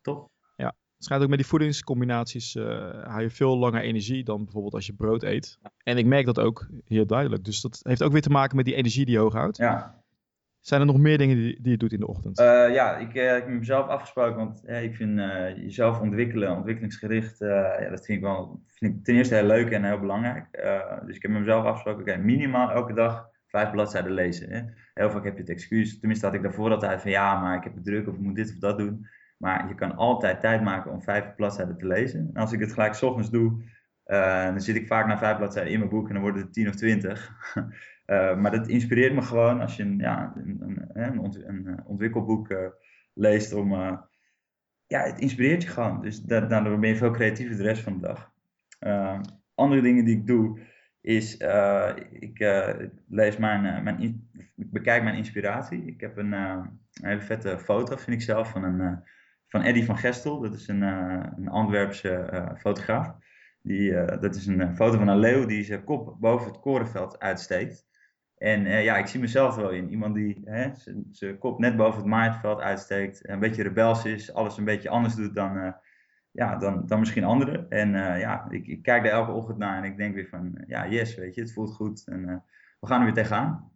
top. Ja, het schijnt ook met die voedingscombinaties haal je veel langer energie dan bijvoorbeeld als je brood eet. En ik merk dat ook heel duidelijk. Dus dat heeft ook weer te maken met die energie die je hoog houdt. Ja, zijn er nog meer dingen die, die je doet in de ochtend? Uh, ja, ik, ik heb mezelf afgesproken, want ik vind jezelf ontwikkelen, ontwikkelingsgericht, ja, dat vind ik wel vind ik ten eerste heel leuk en heel belangrijk. dus ik heb mezelf afgesproken, oké, minimaal elke dag vijf bladzijden lezen. Hè. Heel vaak heb je het excuus, tenminste had ik daarvoor altijd van ja, maar ik heb het druk of ik moet dit of dat doen. Maar je kan altijd tijd maken om vijf bladzijden te lezen. En als ik het gelijk s ochtends doe, dan zit ik vaak na vijf bladzijden in mijn boek en dan worden het tien of twintig. <laughs> Uh, maar dat inspireert me gewoon als je een, ja, een, een, een, een ontwikkelboek uh, leest om... Ja, het inspireert je gewoon. Dus da daardoor ben je veel creatiever de rest van de dag. andere dingen die ik doe is... ik lees mijn... mijn ik bekijk mijn inspiratie. Ik heb een, een, hele vette foto, vind ik zelf, van, een, van Eddy van Gestel. Dat is een, een Antwerpse fotograaf. Die, dat is een foto van een leeuw die zijn kop boven het korenveld uitsteekt. En uh, ja, ik zie mezelf wel in. Iemand die zijn kop net boven het maaiveld uitsteekt. Een beetje rebels is. Alles een beetje anders doet dan, uh, ja, dan, dan misschien anderen. En uh, ja, ik, ik, kijk daar elke ochtend naar en ik denk weer van... Ja, yes, weet je, het voelt goed. En we gaan er weer tegenaan.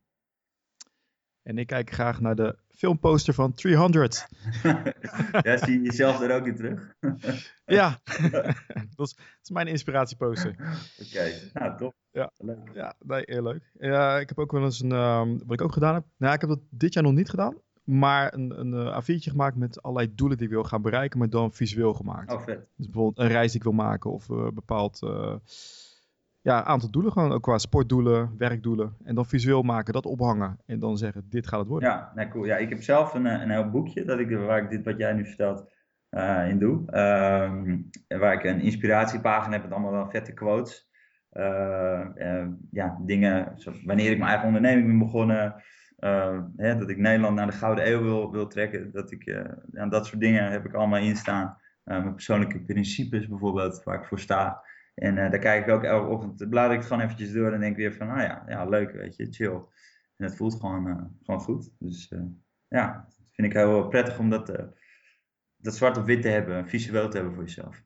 En ik kijk graag naar de filmposter van 300. <laughs> ja, zie je jezelf daar ook in terug? ja, <laughs> dat, is, dat is mijn inspiratieposter. Oké, okay. nou top. Ja, leuk. ja nee, heel leuk. Ja, ik heb ook wel eens een, um, wat ik ook gedaan heb. Nou, ik heb dat dit jaar nog niet gedaan. Maar een, een uh, A4'tje gemaakt met allerlei doelen die ik wil gaan bereiken, maar dan visueel gemaakt. Oh, vet. Dus bijvoorbeeld een reis die ik wil maken of uh, bepaald uh, ja, aantal doelen. Gewoon ook qua sportdoelen, werkdoelen. En dan visueel maken, dat ophangen. En dan zeggen, dit gaat het worden. Ja, nou cool. Ja, ik heb zelf een, een heel boekje dat ik, waar ik dit wat jij nu vertelt uh, in doe. Um, waar ik een inspiratiepagina heb met allemaal vette quotes. Uh, ja, dingen, wanneer ik mijn eigen onderneming ben begonnen. Hè, dat ik Nederland naar de Gouden Eeuw wil, wil trekken. Dat, ik, ja, dat soort dingen heb ik allemaal in staan. mijn persoonlijke principes bijvoorbeeld, waar ik voor sta. En uh, daar kijk ik ook elke ochtend, blader ik het gewoon eventjes door en denk weer van, nou ja, ja leuk, weet je, chill. En het voelt gewoon, uh, gewoon goed. Dus ja, dat vind ik heel prettig om dat, dat zwart op wit te hebben, visueel te hebben voor jezelf.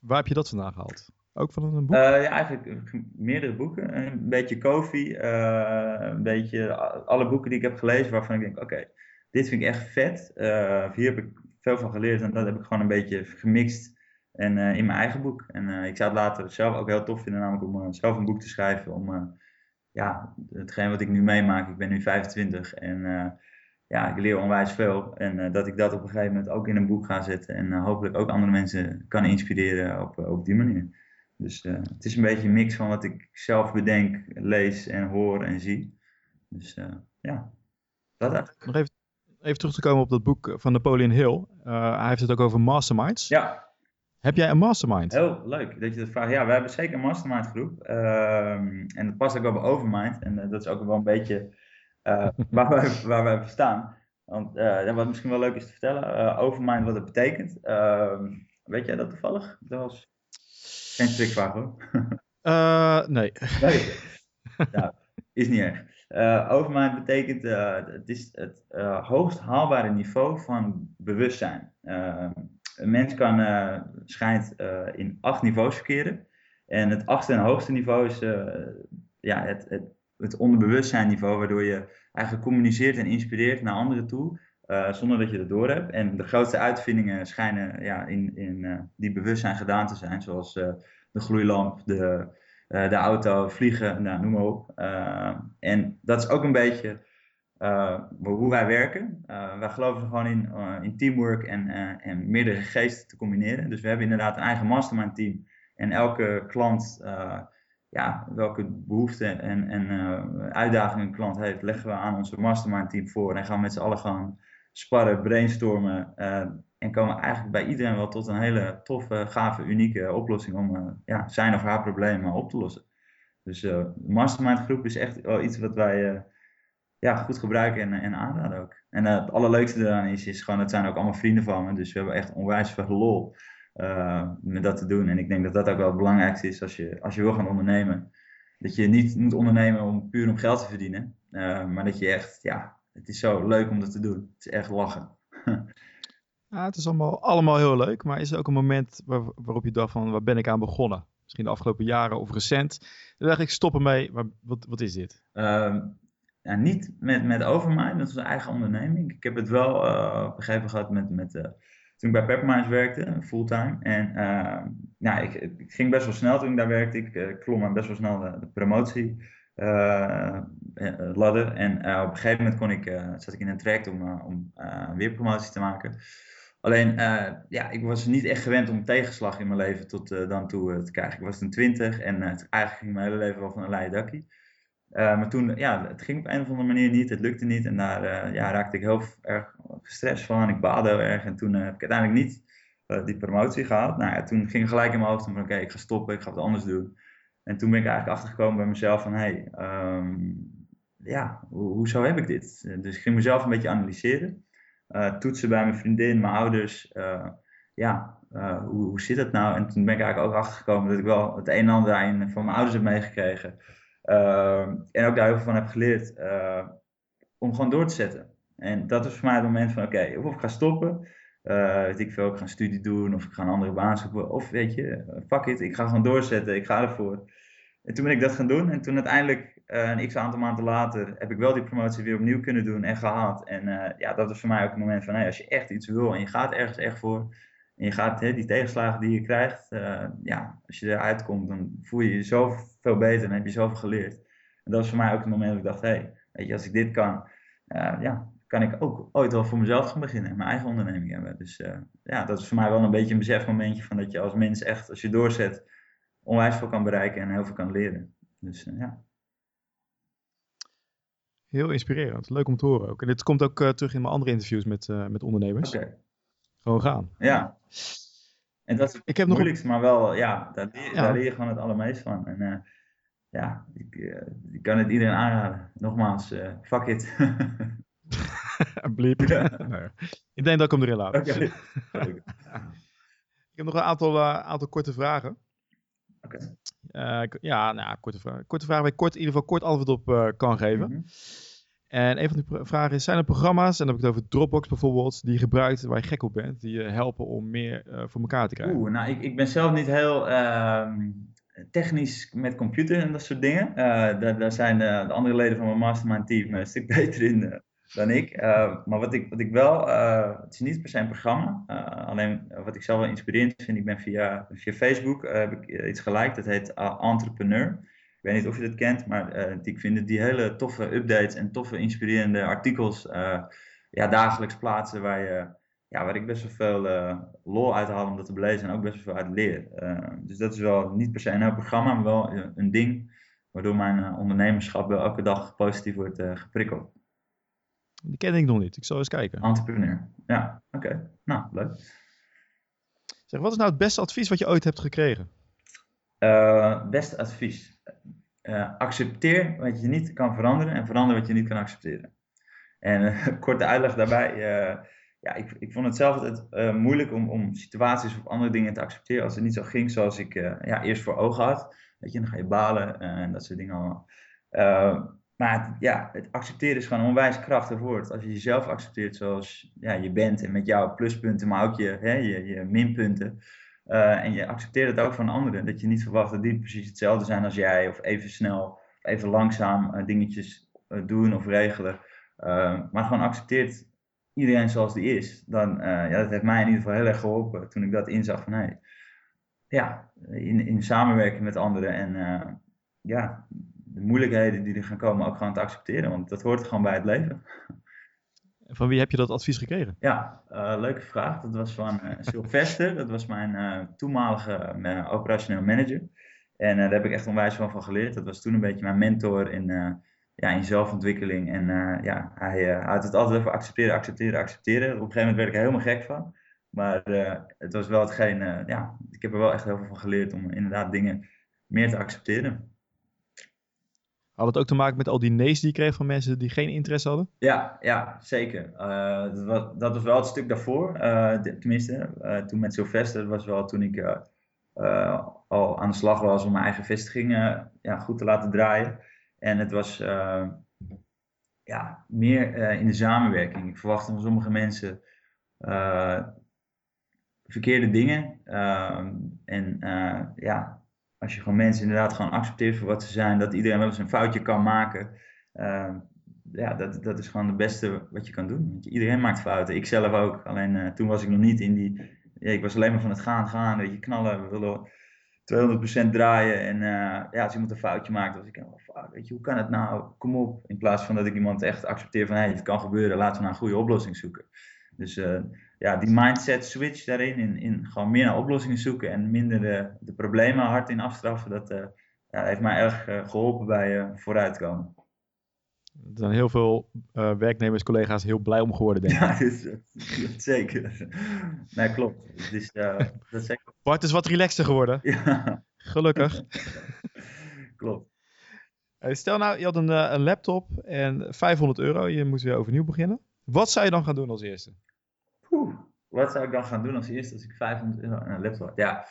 Waar heb je dat vandaan gehaald? Ook van een boek? ja, eigenlijk meerdere boeken. Een beetje Kofi, een beetje alle boeken die ik heb gelezen waarvan ik denk, oké, okay, dit vind ik echt vet. hier heb ik veel van geleerd en dat heb ik gewoon een beetje gemixt en uh, in mijn eigen boek. En uh, ik zou het later zelf ook heel tof vinden, namelijk om uh, zelf een boek te schrijven. Om ja, hetgeen wat ik nu meemaak, ik ben nu 25 en ja, ik leer onwijs veel. En dat ik dat op een gegeven moment ook in een boek ga zetten. En hopelijk ook andere mensen kan inspireren op, op die manier. Dus het is een beetje een mix van wat ik zelf bedenk, lees en hoor en zie. Dus ja, dat eigenlijk. Nog even, even terug te komen op dat boek van Napoleon Hill. hij heeft het ook over masterminds. Ja, heb jij een mastermind? Heel leuk dat je dat vraagt. Ja, we hebben zeker een mastermind groep. Um, en dat past ook wel bij Overmind. En uh, dat is ook wel een beetje uh, <laughs> waar, wij, waar wij voor staan. Want uh, wat misschien wel leuk is te vertellen. Overmind, wat het betekent. Ehm, weet jij dat toevallig? Dat was geen strikvraag hoor. <laughs> nee. nee. <laughs> Ja, is niet erg. Overmind betekent, het is het hoogst haalbare niveau van bewustzijn. Een mens kan, uh, schijnt uh, in acht niveaus verkeren. En het achtste en hoogste niveau is uh, ja, het, het, het onderbewustzijnniveau, waardoor je eigenlijk communiceert en inspireert naar anderen toe, zonder dat je dat door hebt. En de grootste uitvindingen schijnen ja, in, in die bewustzijn gedaan te zijn, zoals de gloeilamp, de, de auto, vliegen, nou, noem maar op. en dat is ook een beetje hoe wij werken. Uh, wij geloven gewoon in, uh, in teamwork en, en meerdere geesten te combineren. Dus we hebben inderdaad een eigen mastermind team. En elke klant, ja, welke behoeften en, en uitdagingen een klant heeft, leggen we aan onze mastermind team voor. En gaan we met z'n allen gaan sparren, brainstormen. en komen eigenlijk bij iedereen wel tot een hele toffe, gave, unieke oplossing om ja, zijn of haar problemen op te lossen. Dus de mastermind groep is echt wel iets wat wij ja, goed gebruiken en, en aanraden ook. En het allerleukste eraan is, is gewoon, het zijn ook allemaal vrienden van me. Dus we hebben echt onwijs veel lol met dat te doen. En ik denk dat dat ook wel het belangrijkste is als je, als je wil gaan ondernemen. Dat je niet moet ondernemen om puur om geld te verdienen. maar dat je echt, ja, het is zo leuk om dat te doen. Het is echt lachen. <laughs> ja, het is allemaal, allemaal heel leuk, maar is er ook een moment waar, waarop je dacht van, waar ben ik aan begonnen? Misschien de afgelopen jaren of recent. Dan dacht ik, stoppen mee, maar wat, wat is dit? Uh, niet met, met Overmind, met onze eigen onderneming. Ik heb het wel uh, op een gegeven gehad met, met uh, toen ik bij Pepperminds werkte, fulltime. En uh, nou, ik, ik, ging best wel snel toen ik daar werkte. Ik uh, klom best wel snel de, de promotie ladder. En op een gegeven moment kon ik, zat ik in een traject om, om weer promotie te maken. Alleen, ja, ik was niet echt gewend om tegenslag in mijn leven tot dan toe te krijgen. Ik was toen twintig en eigenlijk ging mijn hele leven wel van een leien dakkie. Uh, maar toen, ja, het ging op een of andere manier niet, het lukte niet. En daar uh, ja, raakte ik heel erg gestrest van. Ik baadde heel erg. En toen uh, heb ik uiteindelijk niet die promotie gehaald. Nou ja, toen ging gelijk in mijn hoofd van, oké, ik ga stoppen, ik ga wat anders doen. En toen ben ik eigenlijk achtergekomen bij mezelf van, hé, hey, um, ja, ho hoezo heb ik dit? Dus ik ging mezelf een beetje analyseren. toetsen bij mijn vriendin, mijn ouders. ja, hoe, hoe zit dat nou? En toen ben ik eigenlijk ook achtergekomen dat ik wel het een en ander van mijn ouders heb meegekregen. Ehm, en ook daar heel veel van heb geleerd eh, om gewoon door te zetten. En dat is voor mij het moment van, oké, of ik ga stoppen, uh, weet ik veel, ik ga een studie doen of ik ga een andere baan zoeken. Of weet je, fuck it, ik ga gewoon doorzetten, ik ga ervoor. En toen ben ik dat gaan doen en toen uiteindelijk, uh, een x aantal maanden later, heb ik wel die promotie weer opnieuw kunnen doen en gehaald. En ja, dat is voor mij ook het moment van, hey, als je echt iets wil en je gaat ergens echt voor, en je gaat hè, die tegenslagen die je krijgt, uh, ja, als je eruit komt, dan voel je je zoveel beter en heb je zoveel geleerd. En dat was voor mij ook het moment dat ik dacht, hé, hey, weet je, als ik dit kan, uh, ja, kan ik ook ooit wel voor mezelf gaan beginnen en mijn eigen onderneming hebben. Dus uh, ja, dat is voor mij wel een beetje een besefmomentje van dat je als mens echt, als je doorzet, onwijs veel kan bereiken en heel veel kan leren. Dus ja. Heel inspirerend. Leuk om te horen ook. En dit komt ook terug in mijn andere interviews met, met ondernemers. Oké. Gewoon gaan. Ja. En dat is ik heb moeilijkste, nog... maar wel, ja daar, leer, ja. daar leer je gewoon het allermeest van. En uh, ja, ik, uh, ik, kan het iedereen aanraden. Nogmaals, uh, fuck it. <laughs> Bliep. Ja. <laughs> Nee. Ik denk dat ik hem erin laat. Okay. <laughs> ik heb nog een aantal, aantal korte vragen. Okay. ja, nou, korte vragen. Korte vragen waar ik kort, in ieder geval kort antwoord op kan geven. Mm -hmm. En een van die vragen is, zijn er programma's, en dan heb ik het over Dropbox bijvoorbeeld, die je gebruikt waar je gek op bent, die je helpen om meer uh, voor elkaar te krijgen? Oeh, nou ik, ik ben zelf niet heel uh, technisch met computer en dat soort dingen. Uh, daar, daar, zijn de, de, andere leden van mijn mastermind team een stuk <laughs> beter in dan ik. maar wat ik, wat ik wel, het is niet per se een programma, alleen wat ik zelf wel inspirerend vind, ik ben via, via Facebook, heb ik iets geliked, dat heet Entrepreneur. Ik weet niet of je dat kent, maar uh, ik vind die hele toffe updates en toffe inspirerende artikels uh, ja, dagelijks plaatsen waar, je, ja, waar ik best wel veel uh, lol uit haal om dat te belezen en ook best wel veel uit leer. dus dat is wel niet per se een heel programma, maar wel een ding waardoor mijn ondernemerschap wel elke dag positief wordt geprikkeld. Die ken ik nog niet, ik zal eens kijken. Entrepreneur, ja, oké. Nou, leuk. Zeg, wat is nou het beste advies wat je ooit hebt gekregen? beste advies uh, accepteer wat je niet kan veranderen en verander wat je niet kan accepteren. En uh, <laughs> korte uitleg daarbij. Uh, ja, ik, ik vond het zelf altijd moeilijk om, om situaties of andere dingen te accepteren als het niet zo ging zoals ik ja, eerst voor ogen had. Weet je, dan ga je balen en dat soort dingen allemaal. maar het, ja, het accepteren is gewoon een onwijs krachtig woord. Als je jezelf accepteert zoals ja, je bent en met jouw pluspunten, maar ook je, hè, je, je minpunten. Uh, en je accepteert het ook van anderen. Dat je niet verwacht dat die precies hetzelfde zijn als jij. Of even snel, even langzaam uh, dingetjes uh, doen of regelen. maar gewoon accepteert iedereen zoals die is. Dan, ja, dat heeft mij in ieder geval heel erg geholpen. Toen ik dat inzag van, hey, ja, in, in samenwerking met anderen. En ja, de moeilijkheden die er gaan komen ook gewoon te accepteren. Want dat hoort gewoon bij het leven. Van wie heb je dat advies gekregen? Ja, uh, leuke vraag. Dat was van uh, Sylvester. dat was mijn uh, toenmalige operationeel manager. En daar heb ik echt onwijs van, van geleerd. Dat was toen een beetje mijn mentor in, ja, in zelfontwikkeling. En ja, hij had het altijd over accepteren, accepteren, accepteren. Op een gegeven moment werd ik er helemaal gek van. Maar het was wel hetgeen, ja, ik heb er wel echt heel veel van geleerd om inderdaad dingen meer te accepteren. Had het ook te maken met al die nee's die je kreeg van mensen die geen interesse hadden? Ja, ja zeker. dat, was, dat was wel het stuk daarvoor. tenminste, toen met Sylvester, dat was wel toen ik al aan de slag was om mijn eigen vestiging ja, goed te laten draaien. En het was ja, meer in de samenwerking. Ik verwacht van sommige mensen verkeerde dingen. Uh, en eh, ja, als je gewoon mensen inderdaad gewoon accepteert voor wat ze zijn, dat iedereen wel eens een foutje kan maken. Ehm, ja, dat, dat is gewoon het beste wat je kan doen. Want iedereen maakt fouten. Ik zelf ook. Alleen toen was ik nog niet in die. Ja, ik was alleen maar van het gaan, gaan, weet je, knallen. We willen 200% draaien. En uh, ja, als iemand een foutje maakt, was ik, oh, weet je, hoe kan het nou? Kom op. In plaats van dat ik iemand echt accepteer van, hé, hey, het kan gebeuren, laten we naar een goede oplossing zoeken. Dus uh, ja, die mindset switch daarin, in, in gewoon meer naar oplossingen zoeken en minder de, de problemen hard in afstraffen, dat uh, ja, heeft mij erg geholpen bij vooruitkomen. Er zijn heel veel uh, werknemers, collega's heel blij om geworden, denk ik. <laughs> Ja, is, zeker. Nee, klopt. Dus, uh, dat is. <laughs> Bart is wat relaxter geworden. Ja. Gelukkig. <laughs> klopt. stel nou, je had een, uh, een, laptop en 500 euro, je moet weer overnieuw beginnen. Wat zou je dan gaan doen als eerste? Oeh, wat zou ik dan gaan doen als eerste als ik 500 euro en een laptop had? Ja,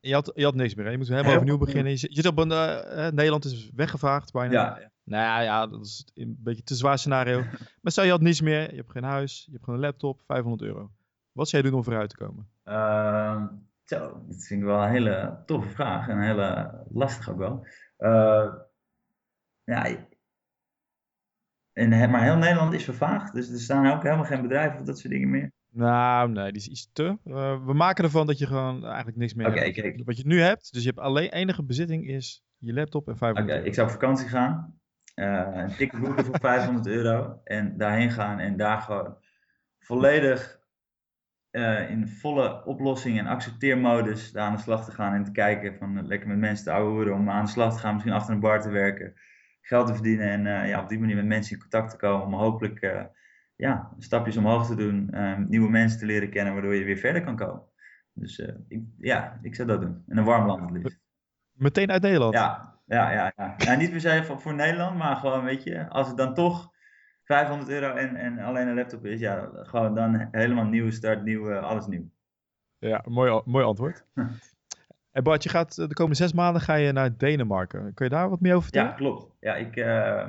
je had, je had niks meer. Hè? Je moet helemaal overnieuw beginnen. Je, zit op een, uh, Nederland is weggevaagd bijna. Ja. Nou ja, dat is een beetje te zwaar scenario. <laughs> maar stel je had niets meer, je hebt geen huis, je hebt gewoon een laptop, 500 euro. Wat zou je doen om vooruit te komen? Uh, zo, dat vind ik wel een hele toffe vraag en een hele lastige ook wel. Uh, ja, en, maar heel Nederland is vervaagd, dus er staan ook helemaal geen bedrijven of dat soort dingen meer. Nou, nee, die is iets te. Uh, we maken ervan dat je gewoon eigenlijk niks meer okay, hebt. Wat je nu hebt, dus je hebt alleen enige bezitting is je laptop en 500 Oké, ik zou op vakantie gaan. Uh, een boeken voor <laughs> 500 euro. En daarheen gaan en daar gewoon volledig uh, in volle oplossing en accepteermodus aan de slag te gaan. En te kijken van lekker met mensen te ouwen om aan de slag te gaan. Misschien achter een bar te werken. Geld te verdienen en ja, op die manier met mensen in contact te komen. Om hopelijk ja, stapjes omhoog te doen, ehm, nieuwe mensen te leren kennen, waardoor je weer verder kan komen. Dus uh, ik, ja, ik zou dat doen. In een warm land het liefst. Meteen uit Nederland? Ja, ja, ja. ja. ja niet per se voor, voor Nederland, maar gewoon, weet je, als het dan toch 500 euro en, en alleen een laptop is, ja, gewoon dan helemaal nieuwe start, nieuw, alles nieuw. Ja, mooi, mooi antwoord. <laughs> En Bart, je gaat de komende zes maanden ga je naar Denemarken. Kun je daar wat meer over vertellen? Ja, klopt. Ja, ik, uh,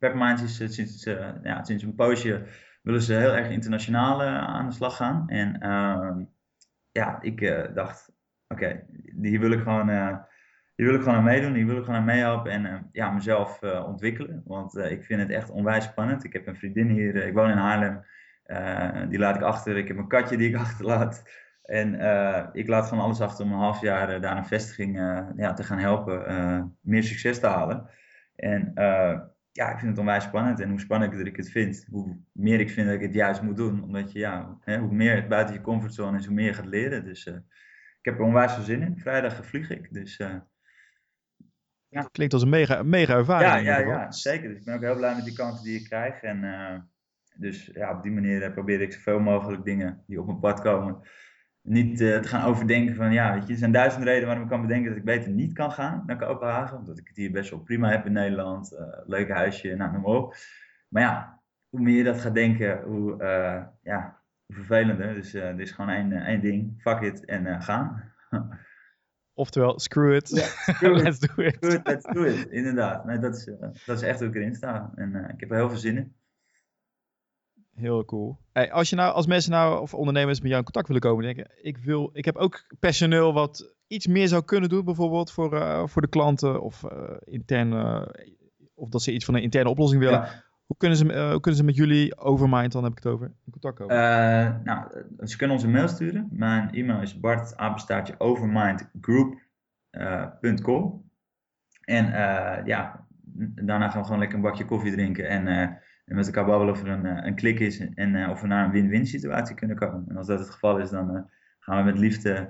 Pepperminds is eh, sinds, uh, ja, sinds een poosje willen ze heel erg internationaal uh, aan de slag gaan. En uh, ja, ik dacht, oké, hier wil ik gewoon, hier wil ik gewoon aan meedoen, hier wil ik gewoon aan meehelpen en ja, mezelf ontwikkelen. Want ik vind het echt onwijs spannend. Ik heb een vriendin hier, ik woon in Haarlem, die laat ik achter. Ik heb een katje die ik <laughs> achterlaat. En ik laat gewoon alles achter om een half jaar daar een vestiging ja, te gaan helpen, meer succes te halen. En ja, ik vind het onwijs spannend. En hoe spannender ik het vind, hoe meer ik vind dat ik het juist moet doen. Omdat je, ja, hè, hoe meer het buiten je comfortzone is, hoe meer je gaat leren. Dus uh, ik heb er onwijs veel zin in. Vrijdag vlieg ik. Dus, uh, ja. Klinkt als een mega, mega ervaring. Ja, ja, ja, zeker. Dus ik ben ook heel blij met die kansen die ik krijg. En uh, dus ja, op die manier probeer ik zoveel mogelijk dingen die op mijn pad komen niet uh, te gaan overdenken van ja, weet je, er zijn duizend redenen waarom ik kan bedenken dat ik beter niet kan gaan naar Kopenhagen. Omdat ik het hier best wel prima heb in Nederland. Uh, leuk huisje, nou noem maar op. Maar ja, hoe meer je dat gaat denken, hoe, uh, ja, hoe vervelender. Dus er is gewoon één, één ding, fuck it en gaan. <laughs> Oftewel, screw it, screw <laughs> it. let's do it. Screw it, let's do it, inderdaad. Nee, dat, is, dat is echt hoe ik erin sta. En ik heb er heel veel zin in. Heel cool. Hey, als, je nou, als mensen nou, of ondernemers met jou in contact willen komen, denken, ik, wil, ik heb ook personeel wat iets meer zou kunnen doen, bijvoorbeeld voor, uh, voor de klanten, of uh, interne, of dat ze iets van een interne oplossing willen. Hoe kunnen, ze, uh, hoe kunnen ze met jullie, Overmind, dan heb ik het over, in contact komen? nou, ze kunnen ons een mail sturen. Mijn e-mail is bartapenstaartje overmindgroup.com. En ja, daarna gaan we gewoon lekker een bakje koffie drinken en en met elkaar babbelen of er een, eh, een klik is en uh, of we naar een win-win situatie kunnen komen. En als dat het geval is, dan uh, gaan we met liefde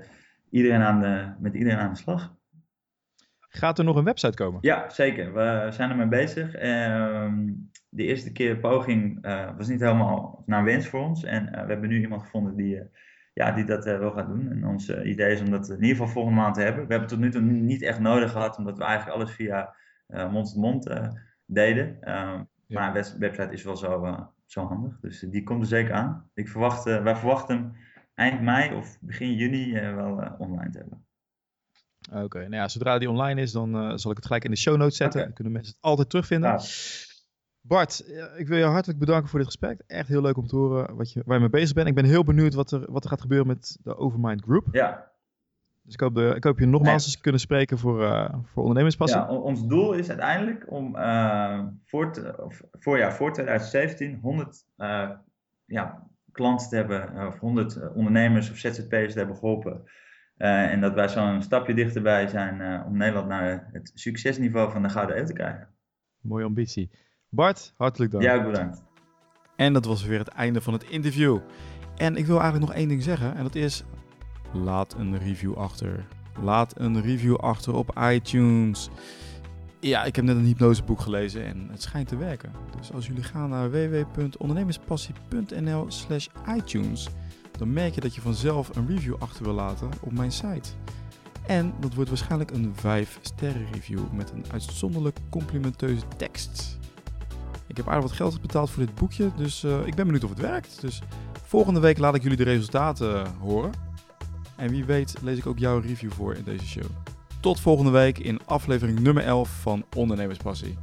iedereen aan de, met iedereen aan de slag. Gaat er nog een website komen? Ja, zeker. We zijn ermee bezig. Ehm, de eerste keer poging was niet helemaal naar wens voor ons. En we hebben nu iemand gevonden die, ja, die dat wil gaan doen. En ons idee is om dat in ieder geval volgende maand te hebben. We hebben het tot nu toe niet echt nodig gehad, omdat we eigenlijk alles via mond-tot-mond deden. Maar een website is wel zo, zo handig. Dus die komt er zeker aan. Ik verwacht, wij verwachten hem eind mei of begin juni wel online te hebben. Oké, nou ja, zodra die online is, dan uh, zal ik het gelijk in de show notes zetten. Dan kunnen mensen het altijd terugvinden. Ja. Bart, ik wil je hartelijk bedanken voor dit gesprek. Echt heel leuk om te horen wat je, waar je mee bezig bent. Ik ben heel benieuwd wat er, wat er gaat gebeuren met de Overmind Group. Ja. Dus ik hoop, de, ik hoop je nogmaals eens kunnen spreken voor, uh, voor ondernemerspassie. Ja, ons doel is uiteindelijk om uh, voor, te, voor, ja, voor 2017 100 uh, ja, klanten te hebben, of 100 ondernemers of ZZP'ers te hebben geholpen uh, en dat wij zo'n stapje dichterbij zijn uh, om Nederland naar het succesniveau van de Gouden Eeuw te krijgen. Mooie ambitie. Bart, hartelijk dank. Ja, ook bedankt. En dat was weer het einde van het interview. En ik wil eigenlijk nog één ding zeggen. En dat is, laat een review achter. Laat een review achter op iTunes. Ja, ik heb net een hypnoseboek gelezen en het schijnt te werken. Dus als jullie gaan naar www.ondernemerspassie.nl slash iTunes dan merk je dat je vanzelf een review achter wil laten op mijn site. En dat wordt waarschijnlijk een 5 sterren review met een uitzonderlijk complimenteuze tekst. Ik heb aardig wat geld betaald voor dit boekje, dus uh, ik ben benieuwd of het werkt. Dus volgende week laat ik jullie de resultaten horen. En wie weet lees ik ook jouw review voor in deze show. Tot volgende week in aflevering nummer 11 van Ondernemerspassie.